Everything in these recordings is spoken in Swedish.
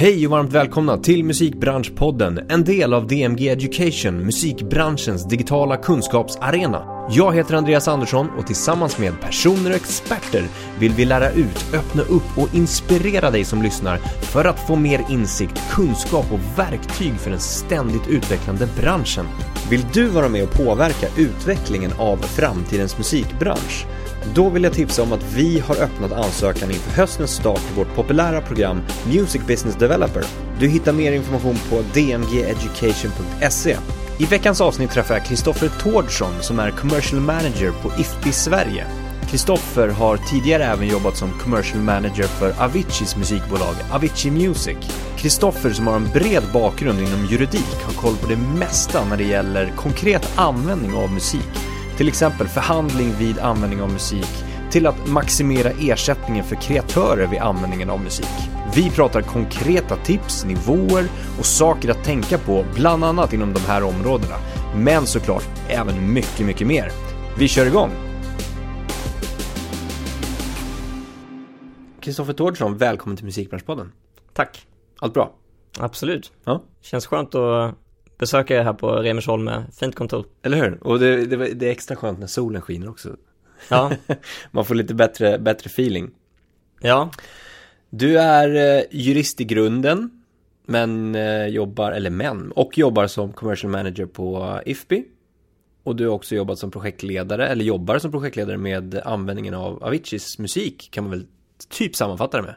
Hej och varmt välkomna till Musikbranschpodden, en del av DMG Education, musikbranschens digitala kunskapsarena. Jag heter Andreas Andersson och tillsammans med personer och experter vill vi lära ut, öppna upp och inspirera dig som lyssnar för att få mer insikt, kunskap och verktyg för den ständigt utvecklande branschen. Vill du vara med och påverka utvecklingen av framtidens musikbransch? Då vill jag tipsa om att vi har öppnat ansökan inför höstens start i vårt populära program Music Business Developer. Du hittar mer information på dmgeducation.se. I veckans avsnitt träffar jag Kristoffer Tårdsson som är Commercial Manager på IFPI Sverige. Kristoffer har tidigare även jobbat som Commercial Manager för Aviciis musikbolag Avicii Music. Kristoffer som har en bred bakgrund inom juridik har koll på det mesta när det gäller konkret användning av musik till exempel förhandling vid användning av musik, till att maximera ersättningen för kreatörer vid användningen av musik. Vi pratar konkreta tips, nivåer och saker att tänka på, bland annat inom de här områdena. Men såklart även mycket, mycket mer. Vi kör igång! Kristoffer Tårdsson, välkommen till Musikbranschpodden. Tack. Allt bra? Absolut. Ja. Känns skönt att besöka er här på Remersholm med fint kontor. Eller hur? Och det, det, det är extra skönt när solen skiner också. Ja. Man får lite bättre, bättre feeling. Ja. Du är eh, jurist i grunden, men eh, jobbar, eller men, och jobbar som commercial manager på IFPI. Och du har också jobbat som projektledare, eller jobbar som projektledare med användningen av Aviciis musik, kan man väl typ sammanfatta det med?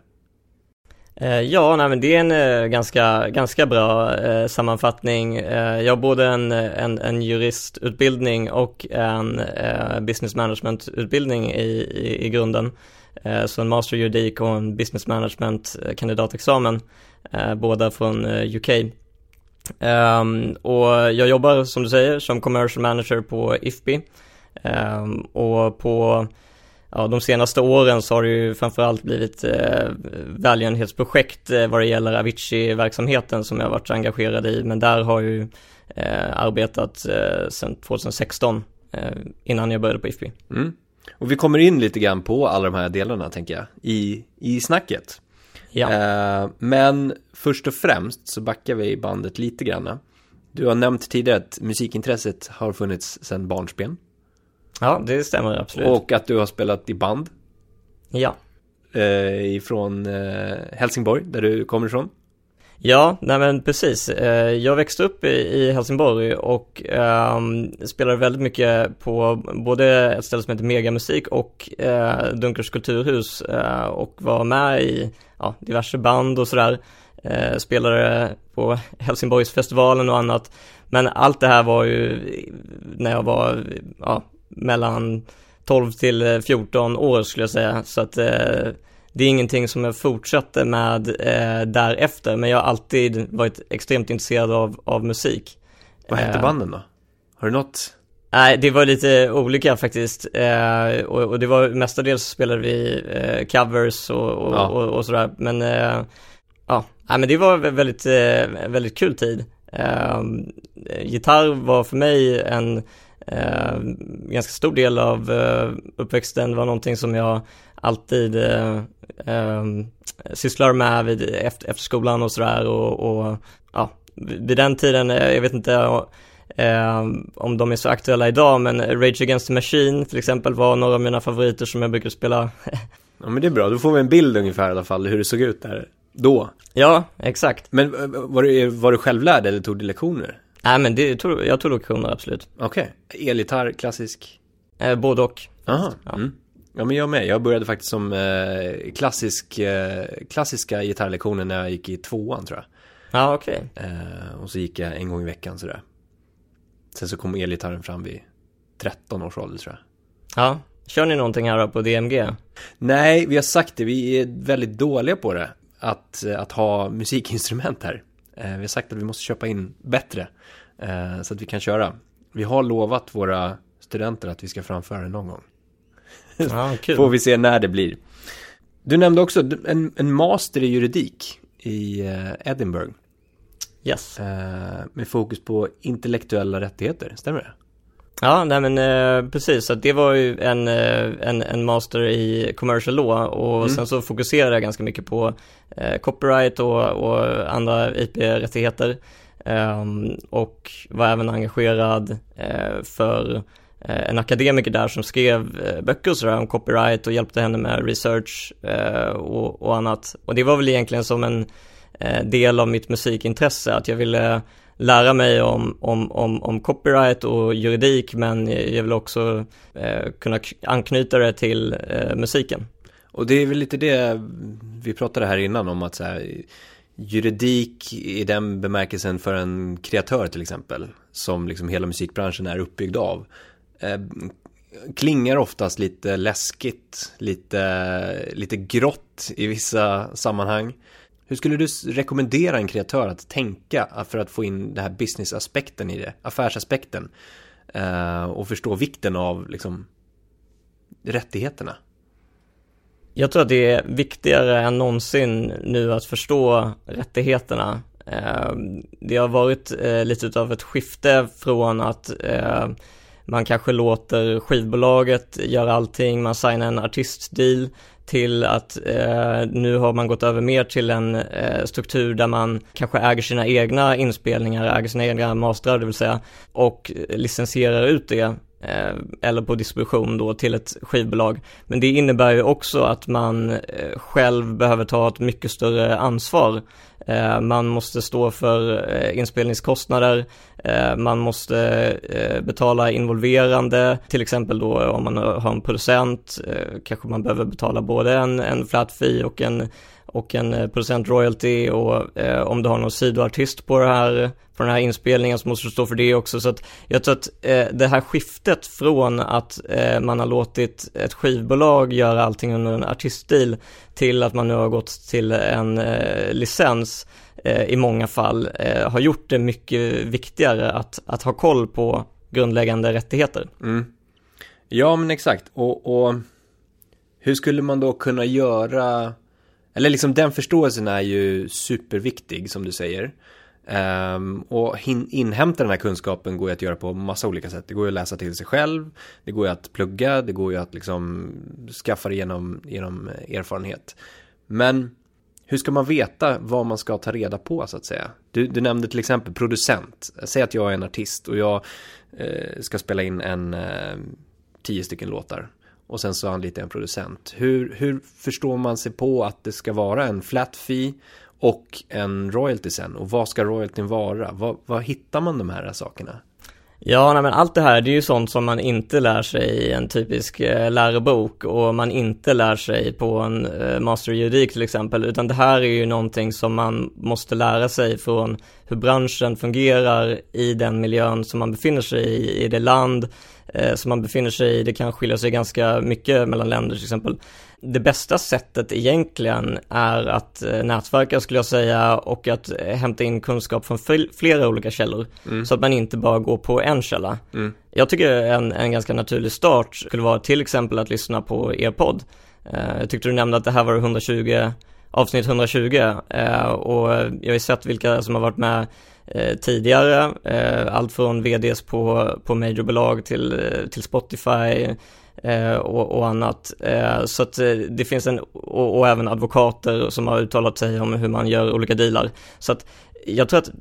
Eh, ja, nej, men det är en eh, ganska, ganska bra eh, sammanfattning. Eh, jag har både en, en, en juristutbildning och en eh, business management-utbildning i, i, i grunden. Eh, så en master juridik och en business management kandidatexamen, eh, båda från UK. Ehm, och jag jobbar som du säger som commercial manager på IFPI ehm, och på ja, de senaste åren så har det ju framförallt blivit eh, välgörenhetsprojekt eh, vad det gäller Avicii-verksamheten som jag varit engagerad i, men där har jag ju eh, arbetat eh, sedan 2016 eh, innan jag började på IFPI. Mm. Och vi kommer in lite grann på alla de här delarna tänker jag, i, i snacket. Ja. Eh, men först och främst så backar vi bandet lite grann. Du har nämnt tidigare att musikintresset har funnits sedan barnsben. Ja, det stämmer absolut. Och att du har spelat i band. Ja. Eh, ifrån eh, Helsingborg, där du kommer ifrån. Ja, nej men precis. Eh, jag växte upp i Helsingborg och um, spelade väldigt mycket på både ett ställe som heter Megamusik och uh, Dunkers kulturhus uh, och var med i ja, diverse band och sådär. Uh, spelade på Helsingborgsfestivalen och annat. Men allt det här var ju när jag var ja, mellan 12 till 14 eh, år skulle jag säga. Så att eh, det är ingenting som jag fortsatte med eh, därefter, men jag har alltid varit extremt intresserad av, av musik. Vad hette eh, banden då? Har du något? Nej, det var lite olika faktiskt. Eh, och, och, det var mestadels spelade vi eh, covers och, och, ja. och, sådär. Men eh, ja, Nej, men det var väldigt, väldigt kul tid. gitarr var för mig en eh, ganska stor del av eh, uppväxten var någonting som jag alltid eh, eh, sysslar med vid, efter, efter skolan och sådär och, och ja, vid den tiden, eh, jag vet inte eh, om de är så aktuella idag, men Rage Against the Machine till exempel var några av mina favoriter som jag brukar spela. ja men det är bra, då får vi en bild ungefär i alla fall hur det såg ut där då. Ja, exakt. Men var du, var du självlärd eller tog du lektioner? Nej men det tog, jag tog lektioner absolut. Okej. Okay. Elgitarr, klassisk? Eh, både och. Aha. Ja. Mm. ja men jag med. Jag började faktiskt som eh, klassisk, eh, klassiska gitarrlektioner när jag gick i tvåan tror jag. Ja okej. Okay. Eh, och så gick jag en gång i veckan sådär. Sen så kom elgitarren fram vid 13 års ålder tror jag. Ja. Kör ni någonting här då på DMG? Nej, vi har sagt det. Vi är väldigt dåliga på det. Att, att ha musikinstrument här. Eh, vi har sagt att vi måste köpa in bättre. Eh, så att vi kan köra. Vi har lovat våra studenter att vi ska framföra det någon gång. Ja, kul. Får vi se när det blir. Du nämnde också en, en master i juridik i eh, Edinburgh. Yes. Med fokus på intellektuella rättigheter, stämmer det? Ja, nej men eh, precis, så det var ju en, eh, en, en master i commercial law och mm. sen så fokuserade jag ganska mycket på eh, copyright och, och andra IP-rättigheter ehm, och var även engagerad eh, för eh, en akademiker där som skrev eh, böcker och sådär om copyright och hjälpte henne med research och, och annat. Och det var väl egentligen som en del av mitt musikintresse, att jag ville lära mig om, om, om, om copyright och juridik men jag vill också eh, kunna anknyta det till eh, musiken. Och det är väl lite det vi pratade här innan om att så här, juridik i den bemärkelsen för en kreatör till exempel som liksom hela musikbranschen är uppbyggd av eh, klingar oftast lite läskigt, lite, lite grått i vissa sammanhang. Hur skulle du rekommendera en kreatör att tänka för att få in den här businessaspekten i det, affärsaspekten eh, och förstå vikten av liksom rättigheterna? Jag tror att det är viktigare än någonsin nu att förstå rättigheterna. Eh, det har varit eh, lite av ett skifte från att man kanske låter skivbolaget göra allting, man signar en artistdeal till att eh, nu har man gått över mer till en eh, struktur där man kanske äger sina egna inspelningar, äger sina egna mastrar det vill säga, och licensierar ut det eh, eller på distribution då till ett skivbolag. Men det innebär ju också att man eh, själv behöver ta ett mycket större ansvar Eh, man måste stå för eh, inspelningskostnader, eh, man måste betala involverande, till exempel då om man har en producent, kanske man behöver betala både en, en flat fee och en och en eh, producent royalty och eh, om du har någon sidoartist på det här på den här inspelningen så måste du stå för det också så att jag tror att eh, det här skiftet från att eh, man har låtit ett skivbolag göra allting under en artiststil till att man nu har gått till en eh, licens eh, i många fall eh, har gjort det mycket viktigare att, att ha koll på grundläggande rättigheter. Mm. Ja men exakt och, och hur skulle man då kunna göra eller liksom den förståelsen är ju superviktig som du säger. Um, och hin- inhämta den här kunskapen går ju att göra på massa olika sätt. Det går ju att läsa till sig själv, det går ju att plugga, det går ju att liksom skaffa det genom, genom eh, erfarenhet. Men hur ska man veta vad man ska ta reda på så att säga? Du, du nämnde till exempel producent. Säg att jag är en artist och jag eh, ska spela in en eh, tio stycken låtar och sen så anlitar jag en producent. Hur, hur förstår man sig på att det ska vara en flat fee och en royalty sen? Och vad ska royaltyn vara? Var, var hittar man de här sakerna? Ja, nej, men allt det här det är ju sånt som man inte lär sig i en typisk eh, lärobok och man inte lär sig på en eh, master juridik till exempel, utan det här är ju någonting som man måste lära sig från hur branschen fungerar i den miljön som man befinner sig i, i det land eh, som man befinner sig i, det kan skilja sig ganska mycket mellan länder till exempel. Det bästa sättet egentligen är att eh, nätverka skulle jag säga och att eh, hämta in kunskap från flera olika källor. Mm. Så att man inte bara går på en källa. Mm. Jag tycker en, en ganska naturlig start skulle vara till exempel att lyssna på er podd. Eh, jag tyckte du nämnde att det här var 120 avsnitt 120 eh, och jag har ju sett vilka som har varit med eh, tidigare, eh, allt från VDs på, på majorbolag till, till Spotify eh, och, och, annat. Eh, så att eh, det finns en, och, och, även advokater som har uttalat sig om hur man gör olika dealar. Så att jag tror att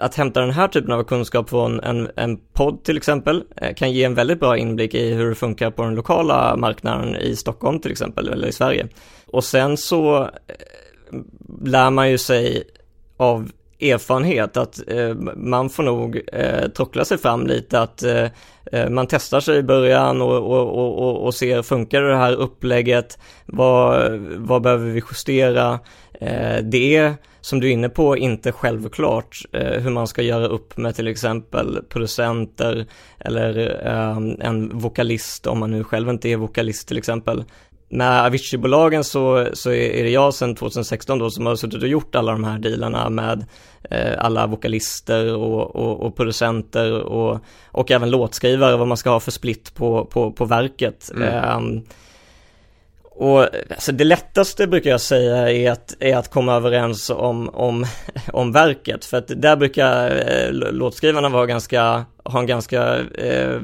att hämta den här typen av kunskap från en, en podd till exempel kan ge en väldigt bra inblick i hur det funkar på den lokala marknaden i Stockholm till exempel, eller i Sverige. Och sen så lär man ju sig av erfarenhet att eh, man får nog eh, trockla sig fram lite att eh, eh, man testar sig i början och, och, och, och ser funkar det här upplägget, vad, vad behöver vi justera? Eh, det är som du är inne på inte självklart eh, hur man ska göra upp med till exempel producenter eller eh, en vokalist om man nu själv inte är vokalist till exempel med Avicii-bolagen så, så är det jag sedan 2016 då som har suttit och gjort alla de här dealarna med eh, alla vokalister och, och, och, producenter och, och även låtskrivare, vad man ska ha för split på, på, på verket. Mm. Eh, Och alltså det lättaste brukar jag säga är att, är att komma överens om, om, om verket. För att där brukar eh, låtskrivarna vara ganska, ha en ganska eh,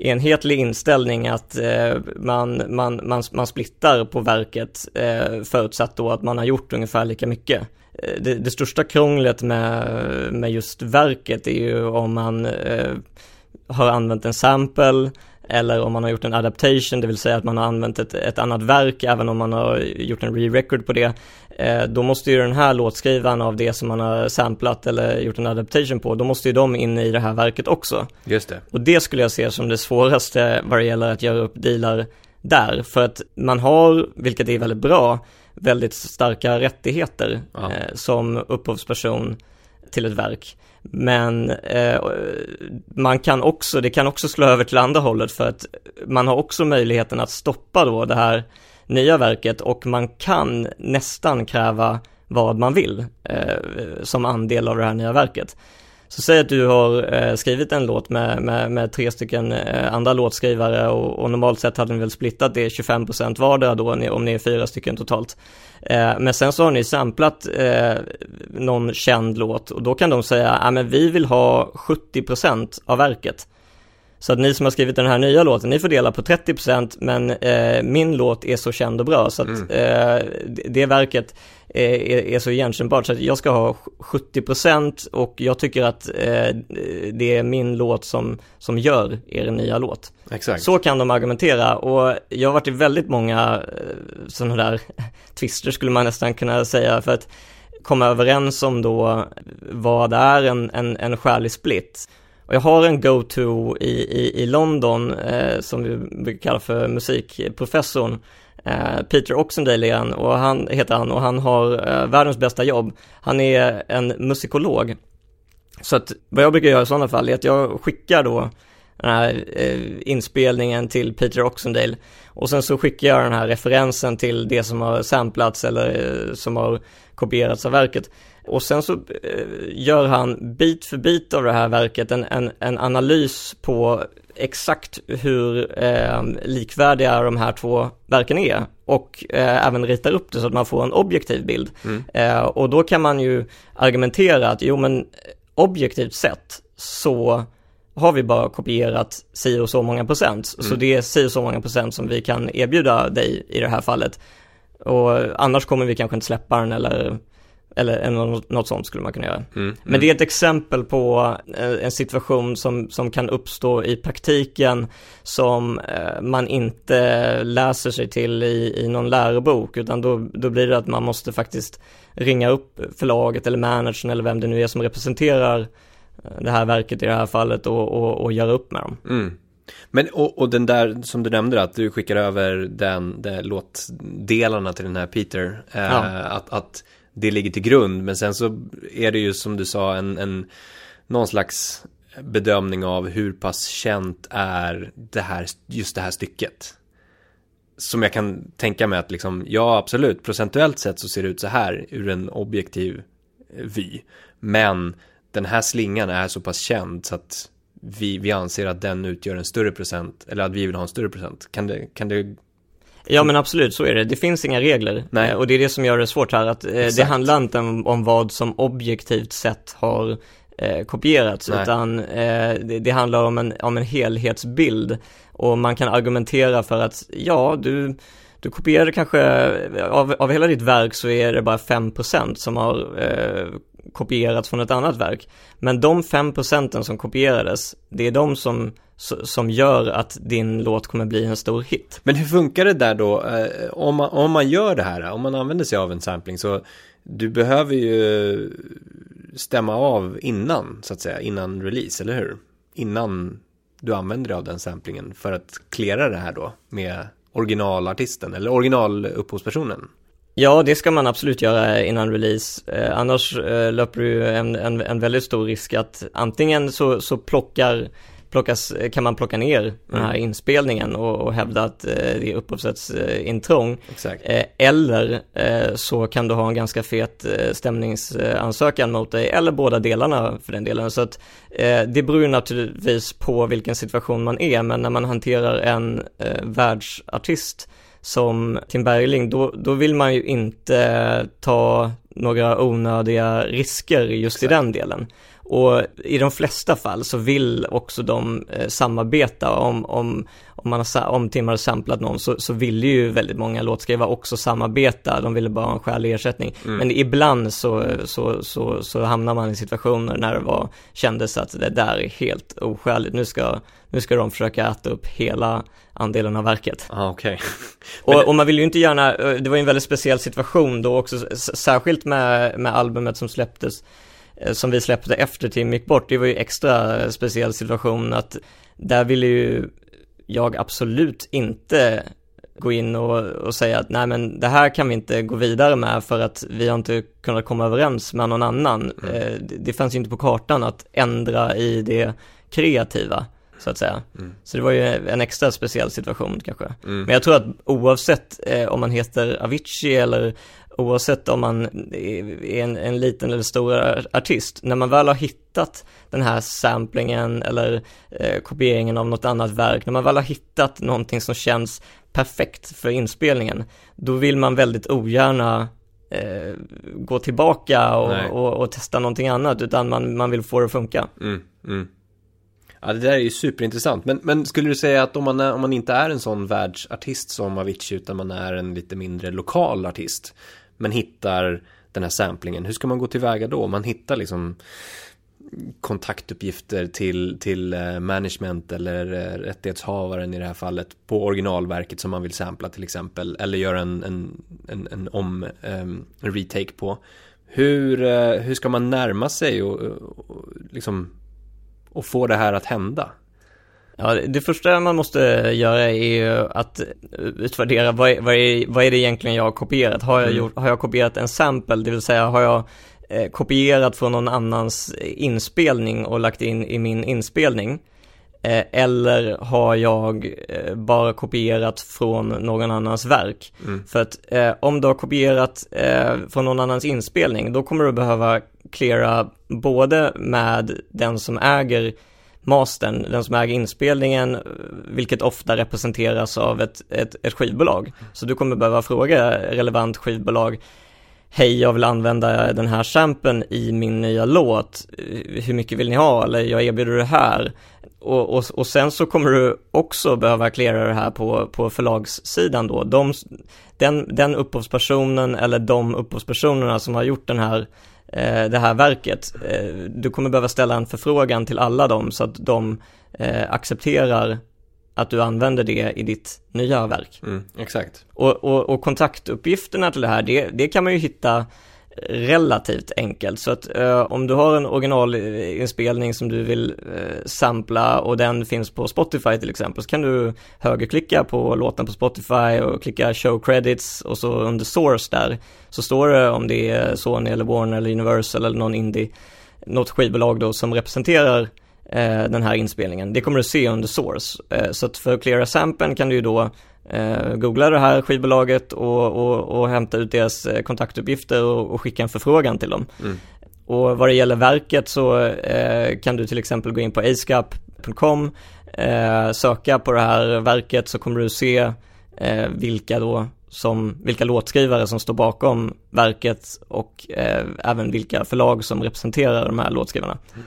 enhetlig inställning att eh, man, man, man, man splittar på verket eh, förutsatt då att man har gjort ungefär lika mycket. Eh, det, det, största krånglet med, med just verket är ju om man eh, har använt en sample eller om man har gjort en adaptation, det vill säga att man har använt ett, ett annat verk, även om man har gjort en re-record på det, då måste ju den här låtskrivaren av det som man har samplat eller gjort en adaptation på, då måste ju de in i det här verket också. Just det. Och det skulle jag se som det svåraste vad det gäller att göra upp dealar där, för att man har, vilket är väldigt bra, väldigt starka rättigheter ja. eh, som upphovsperson till ett verk. Men eh, man kan också, det kan också slå över till andra hållet för att man har också möjligheten att stoppa då det här nya verket och man kan nästan kräva vad man vill eh, som andel av det här nya verket. Så säg att du har eh, skrivit en låt med, med, med tre stycken eh, andra låtskrivare och, och, normalt sett hade ni väl splittat det 25% vardera då om ni är fyra stycken totalt. Eh, men sen så har ni samplat eh, någon känd låt och då kan de säga, ja men vi vill ha 70% av verket. Så att ni som har skrivit den här nya låten, ni får dela på 30% men eh, min låt är så känd och bra så att mm. eh, det verket är, är, så igenkännbart så att jag ska ha 70% och jag tycker att eh, det är min låt som, som gör er nya låt. Exakt. Så kan de argumentera och jag har varit i väldigt många eh, sådana där twister skulle man nästan kunna säga för att komma överens om då vad är en, en, en skälig split. Och jag har en go-to i, i, i London eh, som vi brukar kalla för musikprofessorn. Eh, Peter Oxendale igen, och han heter han och han har eh, världens bästa jobb. Han är en musikolog. Så att vad jag brukar göra i sådana fall är att jag skickar då den här eh, inspelningen till Peter Oxendale och sen så skickar jag den här referensen till det som har samplats eller eh, som har kopierats av verket. Och sen så eh, gör han bit för bit av det här verket en, en, en analys på exakt hur eh, likvärdiga de här två verken är och eh, även ritar upp det så att man får en objektiv bild. Mm. Eh, och då kan man ju argumentera att jo men objektivt sett så har vi bara kopierat si och så många procent. Mm. Så det är si och så många procent som vi kan erbjuda dig i det här fallet. Och annars kommer vi kanske inte släppa den eller eller något sånt skulle man kunna göra. Mm, Men mm. det är ett exempel på eh, en situation som, som kan uppstå i praktiken som eh, man inte läser sig till i, i någon lärobok utan då, då blir det att man måste faktiskt ringa upp förlaget eller managern eller vem det nu är som representerar eh, det här verket i det här fallet och, och, och göra upp med dem. Mm. Men och, och, den där som du nämnde att du skickar över den, den låtdelarna till den här Peter. Eh, ja. att, att det ligger till grund. Men sen så är det ju som du sa en, en någon slags bedömning av hur pass känt är det här, just det här stycket. Som jag kan tänka mig att liksom, ja absolut, procentuellt sett så ser det ut så här ur en objektiv vy. Men den här slingan är så pass känd så att vi, vi anser att den utgör en större procent, eller att vi vill ha en större procent. Kan det, kan det Ja men absolut, så är det. Det finns inga regler. Nej. Och det är det som gör det svårt här, att eh, det handlar inte om, om, vad som objektivt sett har eh, kopierats, Nej. utan eh, det, det, handlar om en, om en helhetsbild. Och man kan argumentera för att, ja, du, du kopierade kanske, av, av hela ditt verk så är det bara 5% som har eh, kopierats från ett annat verk. Men de 5% som kopierades, det är de som som gör att din låt kommer bli en stor hit. Men hur funkar det där då? Eh, om man, om man gör det här, om man använder sig av en sampling så du behöver ju stämma av innan, så att säga, innan release, eller hur? Innan du använder dig av den samplingen för att klära det här då med originalartisten eller originalupphovspersonen. Ja, det ska man absolut göra innan release. Eh, annars eh, löper du en, en, en väldigt stor risk att antingen så, så plockar plockas, kan man plocka ner mm. den här mm. inspelningen och, och hävda att eh, det är upphovsrättsintrång. Eh, eller eh, så kan du ha en ganska fet eh, stämningsansökan mot dig, eller båda delarna för den delen. Så att eh, det beror naturligtvis på vilken situation man är, men när man hanterar en eh, världsartist som Tim Bergling, då, då vill man ju inte ta några onödiga risker just Exakt. i den delen. Och i de flesta fall så vill också de eh, samarbeta om, om, om, man har, om Tim har samplat någon så, så ville ju väldigt många låtskrivare också samarbeta, de ville bara ha en skälig ersättning. Mm. Men ibland så, så, så, så hamnar man i situationer när det var, kändes att det där är helt oskäligt, nu ska, nu ska de försöka äta upp hela andelen av verket. Ah, okay. och, och, man vill ju inte gärna, eh, det var ju en väldigt speciell situation då också, särskilt med, med albumet som släpptes som vi släppte efter Tim gick bort, det var ju extra speciell situation att där ville ju jag absolut inte gå in och, och, säga att nej men det här kan vi inte gå vidare med för att vi har inte kunnat komma överens med någon annan. Mm. Eh, det, det fanns ju inte på kartan att ändra i det kreativa så att säga. Mm. Så det var ju en extra speciell situation kanske. Mm. Men jag tror att oavsett eh, om man heter Avicii eller oavsett om man är en, en liten eller stor artist, när man väl har hittat den här samplingen eller eh, kopieringen av något annat verk, när man väl har hittat någonting som känns perfekt för inspelningen, då vill man väldigt ogärna eh, gå tillbaka och, och, och, testa någonting annat, utan man, man vill få det att funka. Mm, mm. Ja, det där är ju superintressant. Men, men skulle du säga att om man, är, om man inte är en sån världsartist som Avicii, utan man är en lite mindre lokal artist, men hittar den här samplingen, hur ska man gå tillväga då? Man hittar liksom kontaktuppgifter till, till eh, management eller eh, rättighetshavaren i det här fallet på originalverket som man vill sampla till exempel eller göra en, en, en, en om um, retake på. Hur, eh, hur ska man närma sig och, och liksom och få det här att hända? Ja, det första man måste göra är ju att utvärdera vad är, vad är, vad är det egentligen jag har kopierat? Har jag, mm. gjort, har jag kopierat en sample, det vill säga har jag eh, kopierat från någon annans inspelning och lagt in i min inspelning? Eh, eller har jag eh, bara kopierat från någon annans verk? Mm. För att eh, om du har kopierat eh, från någon annans inspelning, då kommer du behöva cleara både med den som äger mastern, den som äger inspelningen, vilket ofta representeras av ett, ett, ett skivbolag. Så du kommer behöva fråga relevant skivbolag, hej jag vill använda den här sampen i min nya låt, hur mycket vill ni ha eller jag erbjuder det här. Och, och, och sen så kommer du också behöva klara det här på, på förlagssidan då. De, den, den upphovspersonen eller de upphovspersonerna som har gjort den här eh, det här verket. Eh, du kommer behöva ställa en förfrågan till alla dem så att de eh, accepterar att du använder det i ditt nya verk. Mm, exakt. Och, och, och, kontaktuppgifterna till det här, det, det kan man ju hitta relativt enkelt. Så att eh, om du har en originalinspelning som du vill eh, sampla och den finns på Spotify till exempel så kan du högerklicka på låten på Spotify och klicka show credits och så under source där så står det om det är Sony eller Warner eller Universal eller någon indie, något skivbolag då som representerar eh, den här inspelningen. Det kommer du se under source. Eh, så att för att cleara samplen kan du ju då eh, googla det här skivbolaget och, och, och hämta ut deras eh, kontaktuppgifter och, och, skicka en förfrågan till dem. Mm. Och vad det gäller verket så eh, kan du till exempel gå in på acecap.com, eh, söka på det här verket så kommer du se eh, vilka då som, vilka låtskrivare som står bakom verket och eh, även vilka förlag som representerar de här låtskrivarna. Mm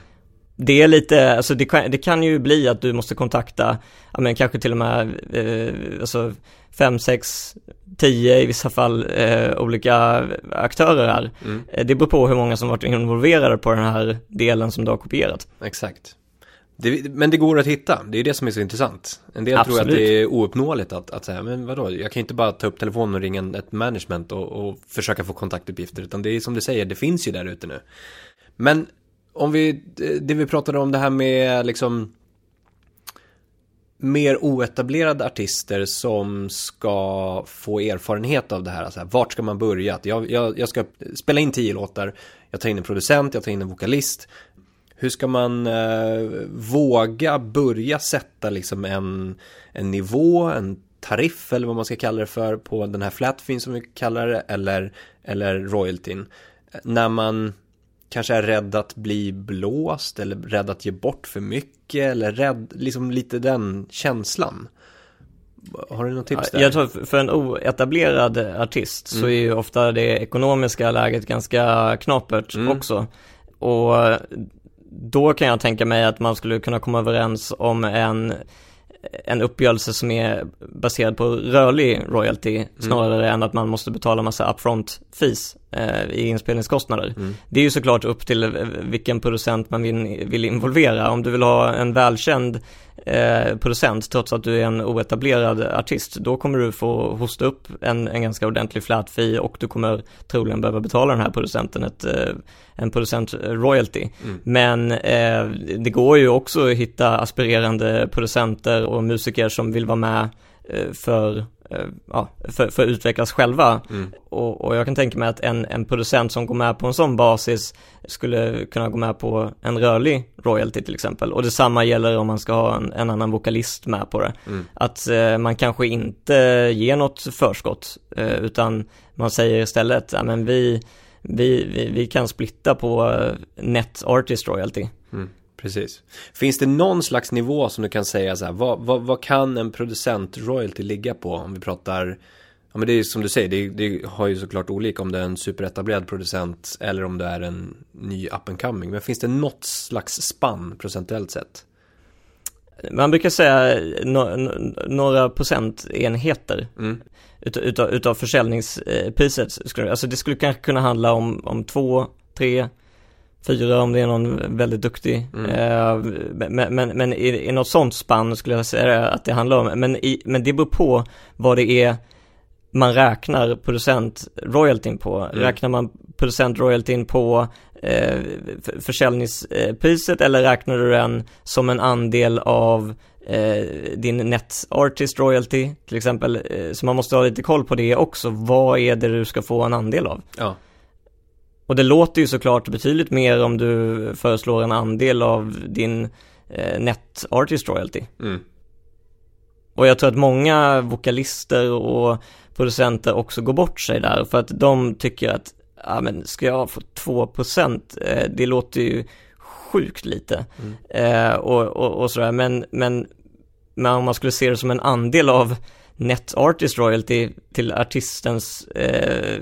det är lite, alltså det kan, det kan ju bli att du måste kontakta, ja men kanske till och med, eh, alltså fem, sex, tio i vissa fall eh, olika aktörer här. Mm. Eh, det beror på hur många som varit involverade på den här delen som du har kopierat. Exakt. Det, men det går att hitta, det är det som är så intressant. En del Absolut. tror att det är ouppnåeligt att, att säga, men vadå, jag kan inte bara ta upp telefonen och ringa ett management och, och försöka få kontaktuppgifter, utan det är som du säger, det finns ju där ute nu. Men om vi, det vi pratade om det här med liksom mer oetablerade artister som ska få erfarenhet av det här. Alltså, vart ska man börja? Jag, jag, jag ska spela in tio låtar, jag tar in en producent, jag tar in en vokalist. Hur ska man eh, våga börja sätta liksom en, en nivå, en tariff eller vad man ska kalla det för på den här flatfin som vi kallar det eller, eller royaltyn. När man kanske är rädd att bli blåst eller rädd att ge bort för mycket eller rädd, liksom lite den känslan. Har du något tips där? Jag tror för en oetablerad artist mm. så är ju ofta det ekonomiska läget ganska knapert mm. också. Och då kan jag tänka mig att man skulle kunna komma överens om en en uppgörelse som är baserad på rörlig royalty mm. snarare än att man måste betala massa upfront fees eh, i inspelningskostnader. Mm. Det är ju såklart upp till vilken producent man vill, vill involvera. Om du vill ha en välkänd eh, producent trots att du är en oetablerad artist, då kommer du få hosta upp en, en ganska ordentlig flat fee och du kommer troligen behöva betala den här producenten ett, eh, en producent royalty. Mm. Men eh, det går ju också att hitta aspirerande producenter och musiker som vill vara med eh, för ja, för, för att utvecklas själva. Mm. Och, och, jag kan tänka mig att en, en producent som går med på en sån basis skulle kunna gå med på en rörlig royalty till exempel. Och detsamma gäller om man ska ha en, en annan vokalist med på det. Mm. Att eh, man kanske inte ger något förskott, eh, utan man säger istället, ja men vi, vi, vi, vi kan splitta på eh, net artist royalty. Mm. Precis. Finns det någon slags nivå som du kan säga så här, vad, vad, vad kan en producent royalty ligga på om vi pratar Ja men det är som du säger, det, det, har ju såklart olika om det är en superetablerad producent eller om det är en ny up and coming. Men finns det något slags spann procentuellt sett? Man brukar säga no, no, några procentenheter mm. utav, utav, utav försäljningspriset. Alltså det skulle kanske kunna handla om, om två, tre, fyra om det är någon väldigt duktig. Mm. Eh, men, men, men i, i något sånt spann skulle jag säga att det handlar om. Men, i, men det beror på vad det är man räknar producent royaltyn på. Mm. Räknar man producent royaltyn på eh, försäljningspriset eller räknar du den som en andel av eh, din net artist royalty till exempel. Eh, så man måste ha lite koll på det också. Vad är det du ska få en andel av? Ja. Och det låter ju såklart betydligt mer om du föreslår en andel av din eh, net artist royalty. Mm. Och jag tror att många vokalister och producenter också går bort sig där för att de tycker att, ja men ska jag få 2% eh, det låter ju sjukt lite. Mm. Eh, och, och, och sådär, men, men, men om man skulle se det som en andel av net artist royalty till artistens eh,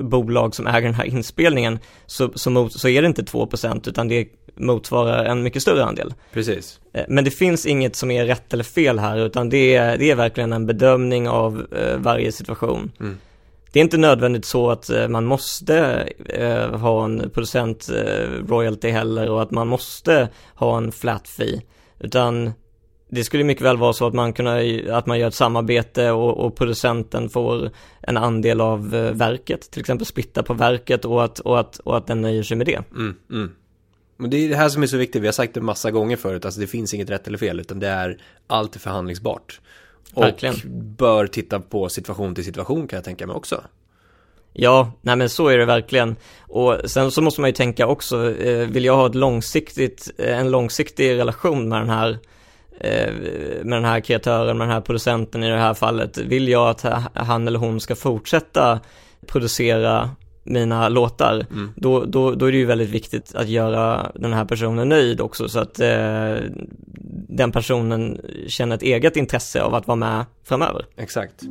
bolag som äger den här inspelningen så, så, mot, så är det inte 2% utan det motsvarar en mycket större andel. Precis. Eh, men det finns inget som är rätt eller fel här utan det är, det är verkligen en bedömning av eh, varje situation. Mm. Det är inte nödvändigt så att eh, man måste eh, ha en producent royalty heller och att man måste ha en flat fee. Utan det skulle mycket väl vara så att man, kunna, att man gör ett samarbete och, och producenten får en andel av eh, verket, till exempel splitta på verket och att, och att, och att den nöjer sig med det. Mm, mm. Men det är det här som är så viktigt, vi har sagt det massa gånger förut, alltså det finns inget rätt eller fel, utan det är alltid förhandlingsbart. Verkligen. Och bör titta på situation till situation kan jag tänka mig också. Ja, nej men så är det verkligen. Och sen så måste man ju tänka också, eh, vill jag ha ett långsiktigt, eh, en långsiktig relation med den här med den här kreatören, med den här producenten i det här fallet, vill jag att han eller hon ska fortsätta producera mina låtar, mm. då, då, då är det ju väldigt viktigt att göra den här personen nöjd också så att eh, den personen känner ett eget intresse av att vara med framöver. Exakt.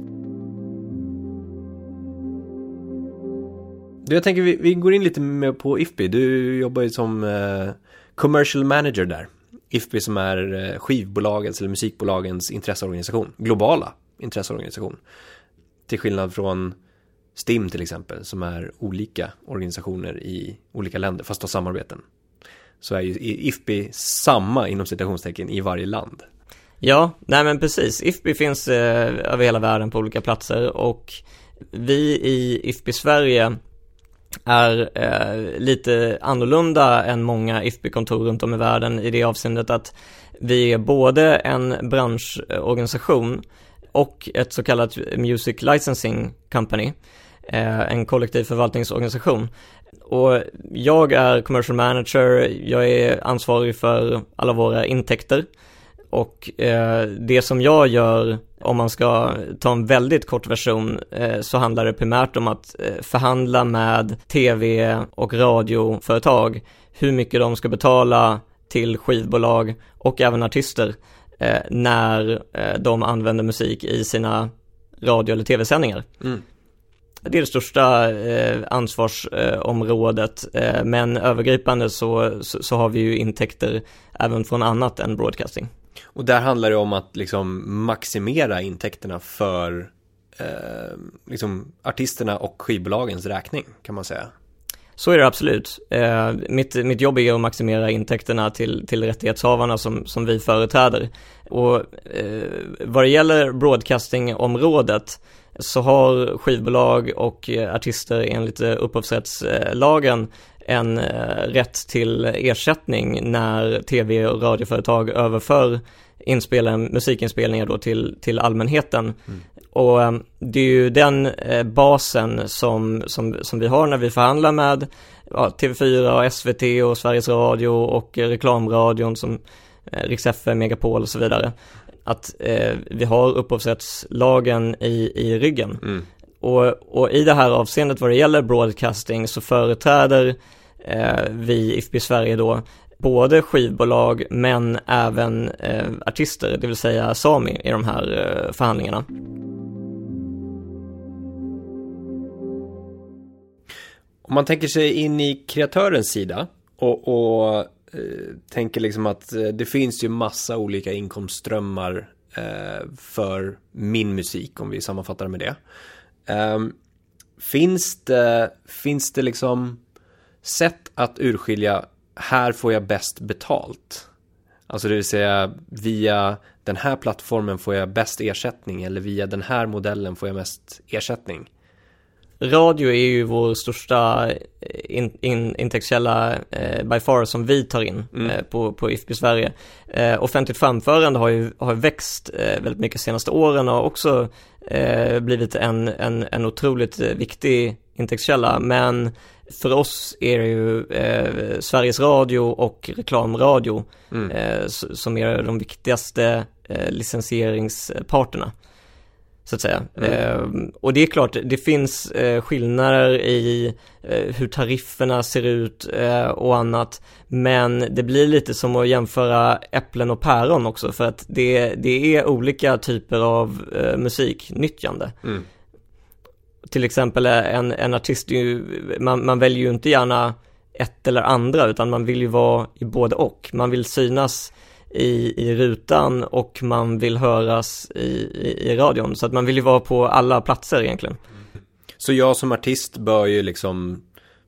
Du, jag tänker vi, vi går in lite mer på IFPI. Du jobbar ju som eh, commercial manager där. IFPI som är eh, skivbolagens eller musikbolagens intresseorganisation, globala intresseorganisation. Till skillnad från STIM till exempel, som är olika organisationer i olika länder, fast har samarbeten. Så är ju IFPI samma inom citationstecken i varje land. Ja, nej men precis. IFPI finns eh, över hela världen på olika platser och vi i IFPI Sverige är eh, lite annorlunda än många IFB-kontor runt om i världen i det avseendet att vi är både en branschorganisation och ett så kallat Music Licensing Company, eh, en kollektiv förvaltningsorganisation. Och jag är commercial manager, jag är ansvarig för alla våra intäkter och eh, det som jag gör, om man ska ta en väldigt kort version, eh, så handlar det primärt om att eh, förhandla med tv och radioföretag hur mycket de ska betala till skivbolag och även artister eh, när de använder musik i sina radio eller tv-sändningar. Mm. Det är det största ansvarsområdet, men övergripande så, så, så, har vi ju intäkter även från annat än broadcasting. Och där handlar det om att liksom maximera intäkterna för eh, liksom artisterna och skivbolagens räkning kan man säga. Så är det absolut. Eh, mitt, mitt jobb är att maximera intäkterna till, till rättighetshavarna som, som vi företräder. Och eh, vad det gäller broadcastingområdet så har skivbolag och eh, artister enligt eh, upphovsrättslagen en eh, rätt till ersättning när tv och radioföretag överför musikinspelningar då till, till allmänheten. Mm. Och eh, det är ju den eh, basen som, som, som vi har när vi förhandlar med ja, TV4 och SVT och Sveriges Radio och reklamradion som Rix FM, Megapol och så vidare. Att eh, vi har upphovsrättslagen i, i ryggen. Mm. Och, och, i det här avseendet vad det gäller broadcasting så företräder eh, vi IFB Sverige då både skivbolag men även eh, artister, det vill säga Sami i de här eh, förhandlingarna. Om man tänker sig in i kreatörens sida och, och eh, tänker liksom att eh, det finns ju massa olika inkomstströmmar eh, för min musik om vi sammanfattar med det. Um, finns det, finns det liksom sätt att urskilja här får jag bäst betalt? Alltså det vill säga via den här plattformen får jag bäst ersättning eller via den här modellen får jag mest ersättning. Radio är ju vår största eh, in, in, intäktskälla eh, by far som vi tar in mm. eh, på, på IFB Sverige. Eh, offentligt framförande har ju har växt eh, väldigt mycket senaste åren och också eh, blivit en, en, en otroligt eh, viktig intäktskälla. Men för oss är det ju Sveriges Radio och reklamradio mm. som är de viktigaste licensieringsparterna. Så att säga. Mm. Eh, och det är klart, det finns eh, skillnader i eh, hur tarifferna ser ut och annat. Men det blir lite som att jämföra äpplen och päron också för att det, det är olika typer av musiknyttjande. Mm till exempel en, en artist, ju, man, man väljer ju inte gärna ett eller andra utan man vill ju vara i både och. Man vill synas i, i rutan och man vill höras i, i, i radion. Så att man vill ju vara på alla platser egentligen. Så jag som artist bör ju liksom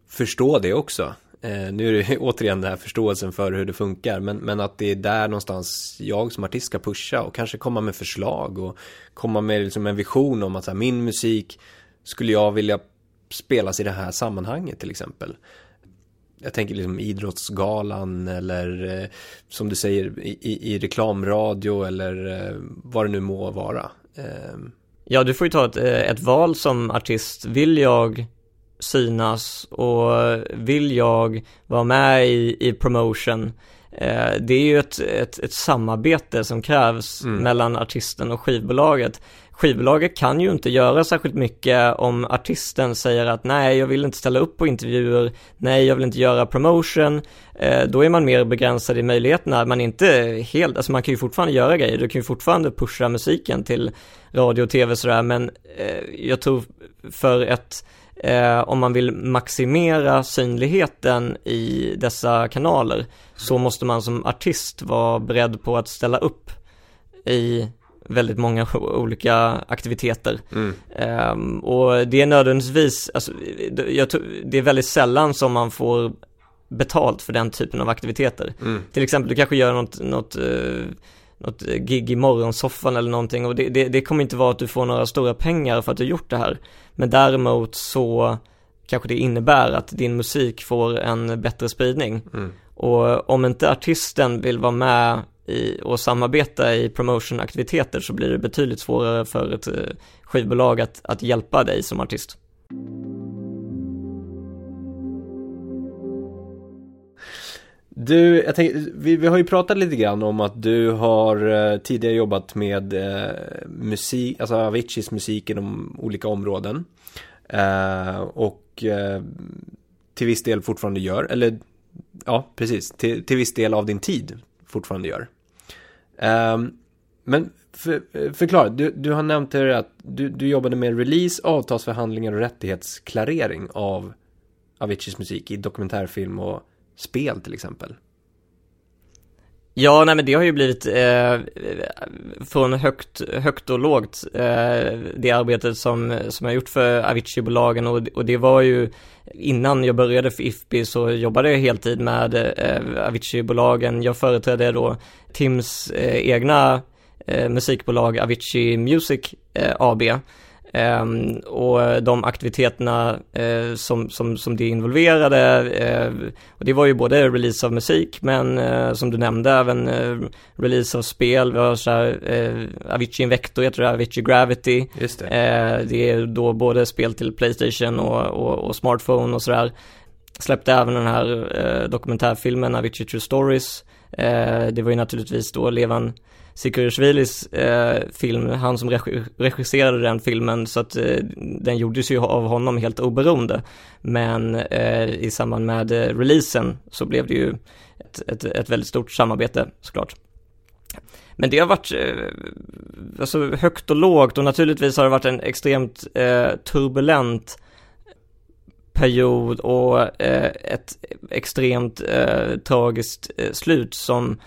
förstå det också. Eh, nu är det återigen den här förståelsen för hur det funkar, men, men att det är där någonstans jag som artist ska pusha och kanske komma med förslag och komma med liksom en vision om att här, min musik skulle jag vilja spelas i det här sammanhanget till exempel. Jag tänker liksom idrottsgalan eller eh, som du säger i, i, reklamradio eller eh, vad det nu må vara. Eh. Ja, du får ju ta ett, eh, ett val som artist. Vill jag synas och vill jag vara med i, i promotion? Eh, det är ju ett, ett, ett samarbete som krävs mm. mellan artisten och skivbolaget skivbolaget kan ju inte göra särskilt mycket om artisten säger att nej, jag vill inte ställa upp på intervjuer, nej, jag vill inte göra promotion. Eh, då är man mer begränsad i möjligheterna, man är inte helt, alltså man kan ju fortfarande göra grejer, du kan ju fortfarande pusha musiken till radio och tv sådär, men eh, jag tror för ett Eh, om man vill maximera synligheten i dessa kanaler så måste man som artist vara beredd på att ställa upp i väldigt många olika aktiviteter. Mm. Um, och det är nödvändigtvis, alltså, det är väldigt sällan som man får betalt för den typen av aktiviteter. Mm. Till exempel, du kanske gör något, något, uh, något gig i morgonsoffan eller någonting och det, det, det, kommer inte vara att du får några stora pengar för att du gjort det här. Men däremot så kanske det innebär att din musik får en bättre spridning. Mm. Och om inte artisten vill vara med i, och samarbeta i promotionaktiviteter så blir det betydligt svårare för ett eh, skivbolag att, att hjälpa dig som artist. Du, jag tänkte, vi, vi har ju pratat lite grann om att du har eh, tidigare jobbat med eh, musik, alltså Aviciis musik inom olika områden. Eh, och eh, till viss del fortfarande gör, eller ja, precis, till, till viss del av din tid fortfarande gör. Um, men för, förklara, du, du har nämnt här att du, du jobbade med release, avtalsförhandlingar och rättighetsklarering av Aviciis musik i dokumentärfilm och spel till exempel. Ja, nej men det har ju blivit eh, från högt, högt och lågt eh, det arbetet som, som jag gjort för Avicii-bolagen och, och det var ju innan jag började för IFPI så jobbade jag heltid med eh, Avicii-bolagen. Jag företrädde då Tims eh, egna eh, musikbolag Avicii Music eh, AB och de aktiviteterna uh, som, som, som det involverade, uh, och det var ju både release av musik men uh, som du nämnde även release av spel, vi har så här, Avicii Invector heter det, Avicii Gravity. Just det. det är då både spel till Playstation och, och, och smartphone och sådär. Släppte även den här dokumentärfilmen Avicii True Stories. det var ju naturligtvis då Levan Sikurishvilis eh, film, han som regisserade den filmen, så att eh, den gjordes ju av honom helt oberoende. Men eh, i samband med eh, releasen så blev det ju ett, ett, ett väldigt stort samarbete såklart. Men det har varit eh, alltså högt och lågt och naturligtvis har det varit en extremt eh, turbulent period och eh, ett extremt eh, tragiskt eh, slut som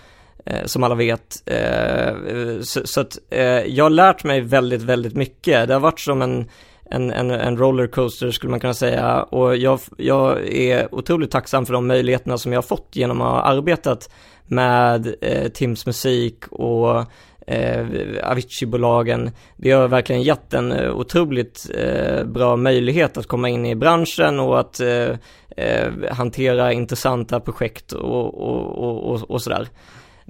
Eh, som alla vet. Eh, så, så, att eh, jag har lärt mig väldigt, väldigt mycket. Det har varit som en, en, en, en rollercoaster skulle man kunna säga och jag, jag är otroligt tacksam för de möjligheterna som jag har fått genom att ha arbetat med eh, Tims musik och eh, Avicii-bolagen. Det har verkligen gett en otroligt eh, bra möjlighet att komma in i branschen och att eh, hantera intressanta projekt och, och, och, och, och sådär.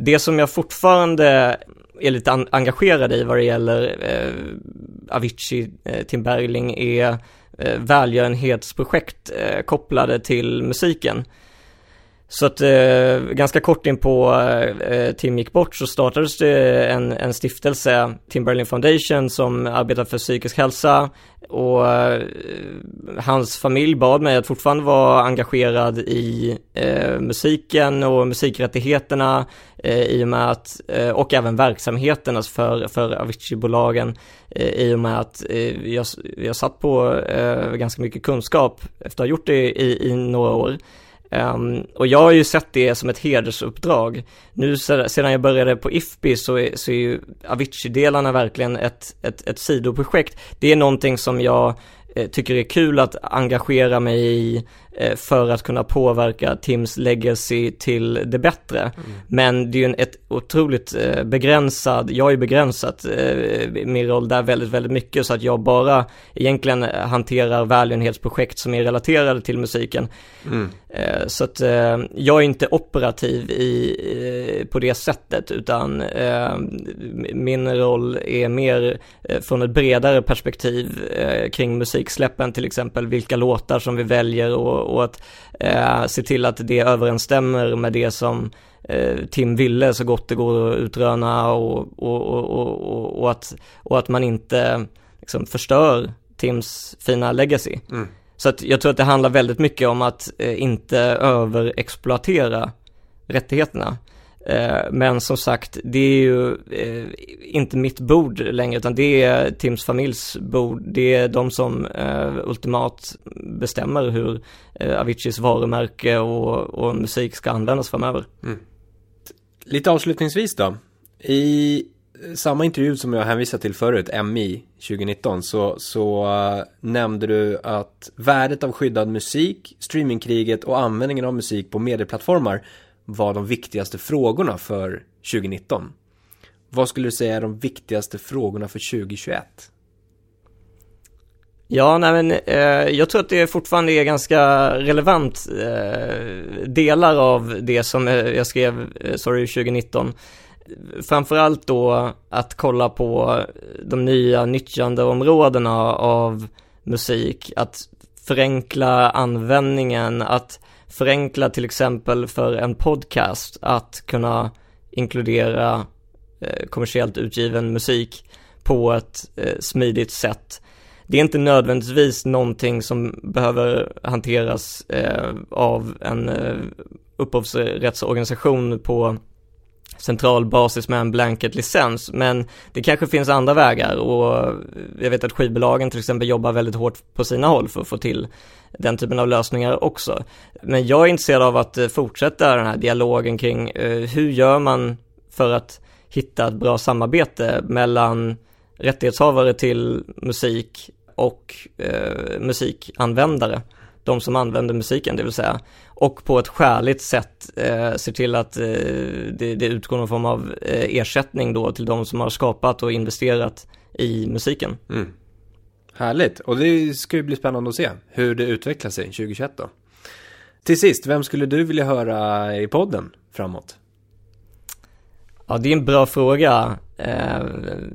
Det som jag fortfarande är lite engagerad i vad det gäller eh, Avicii, eh, Tim Bergling är eh, välgörenhetsprojekt eh, kopplade till musiken. Så att eh, ganska kort in på eh, eh Tim gick bort så startades det en, en stiftelse, Tim Berlin Foundation, som arbetar för psykisk hälsa och eh, hans familj bad mig att fortfarande vara engagerad i eh, musiken och musikrättigheterna eh, i och med att, eh, och även verksamheten alltså för, för Avicii-bolagen eh, i och med att eh, jag, jag satt på eh, ganska mycket kunskap efter att ha gjort det i, i några år. Um, och jag har ju sett det som ett hedersuppdrag. Nu sedan jag började på IFPI så är, så är ju Avicii-delarna verkligen ett, ett, ett sidoprojekt. Det är någonting som jag eh, tycker är kul att engagera mig i Eh, för att kunna påverka Tims legacy till det bättre. Mm. Men det är ju en ett otroligt eh, begränsad, jag är begränsat min roll där väldigt, väldigt mycket så att jag bara egentligen hanterar välgörenhetsprojekt som är relaterade till musiken. Mm. Så att jag är inte operativ i, på det sättet utan min roll är mer från ett bredare perspektiv kring musiksläppen till exempel, vilka låtar som vi väljer och och att eh, se till att det överensstämmer med det som eh, Tim ville så gott det går att utröna och, och, och, att, och att man inte liksom, förstör Tims fina legacy. Mm. Så att jag tror att det handlar väldigt mycket om att eh, inte överexploatera rättigheterna. Eh, men som sagt, det är ju eh, inte mitt bord längre utan det är Tims familjs bord. Det är de som eh, ultimat bestämmer hur Aviciis varumärke och, och musik ska användas framöver. Mm. Lite avslutningsvis då. I samma intervju som jag hänvisade till förut, MI 2019, så, så uh, nämnde du att värdet av skyddad musik, streamingkriget och användningen av musik på medieplattformar var de viktigaste frågorna för 2019. Vad skulle du säga är de viktigaste frågorna för 2021? Ja, nej men eh, jag tror att det fortfarande är ganska relevant eh, delar av det som eh, jag skrev, eh, sorry, 2019. Framförallt då att kolla på de nya nyttjandeområdena av musik, att förenkla användningen, att förenkla till exempel för en podcast att kunna inkludera eh, kommersiellt utgiven musik på ett eh, smidigt sätt. Det är inte nödvändigtvis någonting som behöver hanteras eh, av en eh, upphovsrättsorganisation på central basis med en blanket-licens. Men det kanske finns andra vägar och jag vet att skivbolagen till exempel jobbar väldigt hårt på sina håll för att få till den typen av lösningar också. Men jag är intresserad av att eh, fortsätta den här dialogen kring eh, hur gör man för att hitta ett bra samarbete mellan rättighetshavare till musik och eh, musikanvändare, de som använder musiken det vill säga, och på ett skäligt sätt eh, ser till att eh, det, det utgår någon form av eh, ersättning då till de som har skapat och investerat i musiken. Mm. Härligt, och det ska ju bli spännande att se hur det utvecklar sig 2021 då. Till sist, vem skulle du vilja höra i podden framåt? Ja, det är en bra fråga. Eh,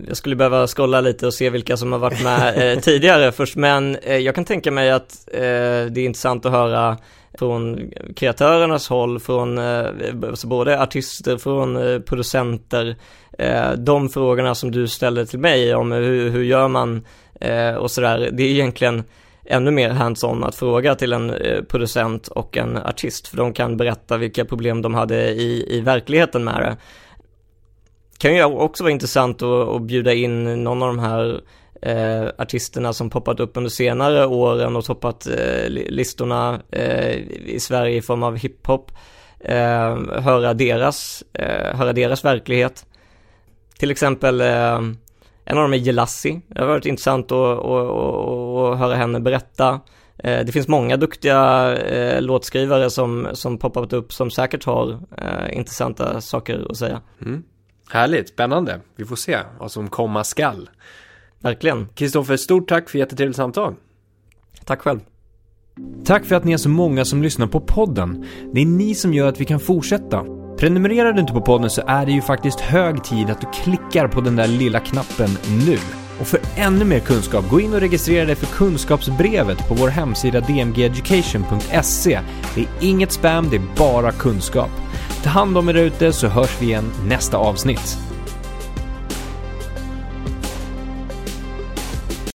jag skulle behöva scrolla lite och se vilka som har varit med eh, tidigare först, men eh, jag kan tänka mig att det är intressant att höra från kreatörernas håll, från alltså både artister, från producenter, de frågorna som du ställde till mig om hur, hur gör man och sådär, det är egentligen ännu mer hands-on att fråga till en producent och en artist, för de kan berätta vilka problem de hade i, i verkligheten med det kan ju också vara intressant att, att bjuda in någon av de här eh, artisterna som poppat upp under senare åren och toppat eh, listorna eh, i Sverige i form av hiphop. Eh, höra, deras, eh, höra deras verklighet. Till exempel eh, en av dem är Jelassi. Det har varit intressant att, att, att, att höra henne berätta. Eh, det finns många duktiga eh, låtskrivare som, som poppat upp som säkert har eh, intressanta saker att säga. Mm. Härligt, spännande. Vi får se vad som komma skall. Verkligen. Kristoffer, stort tack för jättetrevligt samtal. Tack själv. Tack för att ni är så många som lyssnar på podden. Det är ni som gör att vi kan fortsätta. Prenumererar du inte på podden så är det ju faktiskt hög tid att du klickar på den där lilla knappen nu. Och för ännu mer kunskap, gå in och registrera dig för kunskapsbrevet på vår hemsida dmgeducation.se. Det är inget spam, det är bara kunskap. Ta hand om er ute så hörs vi igen nästa avsnitt.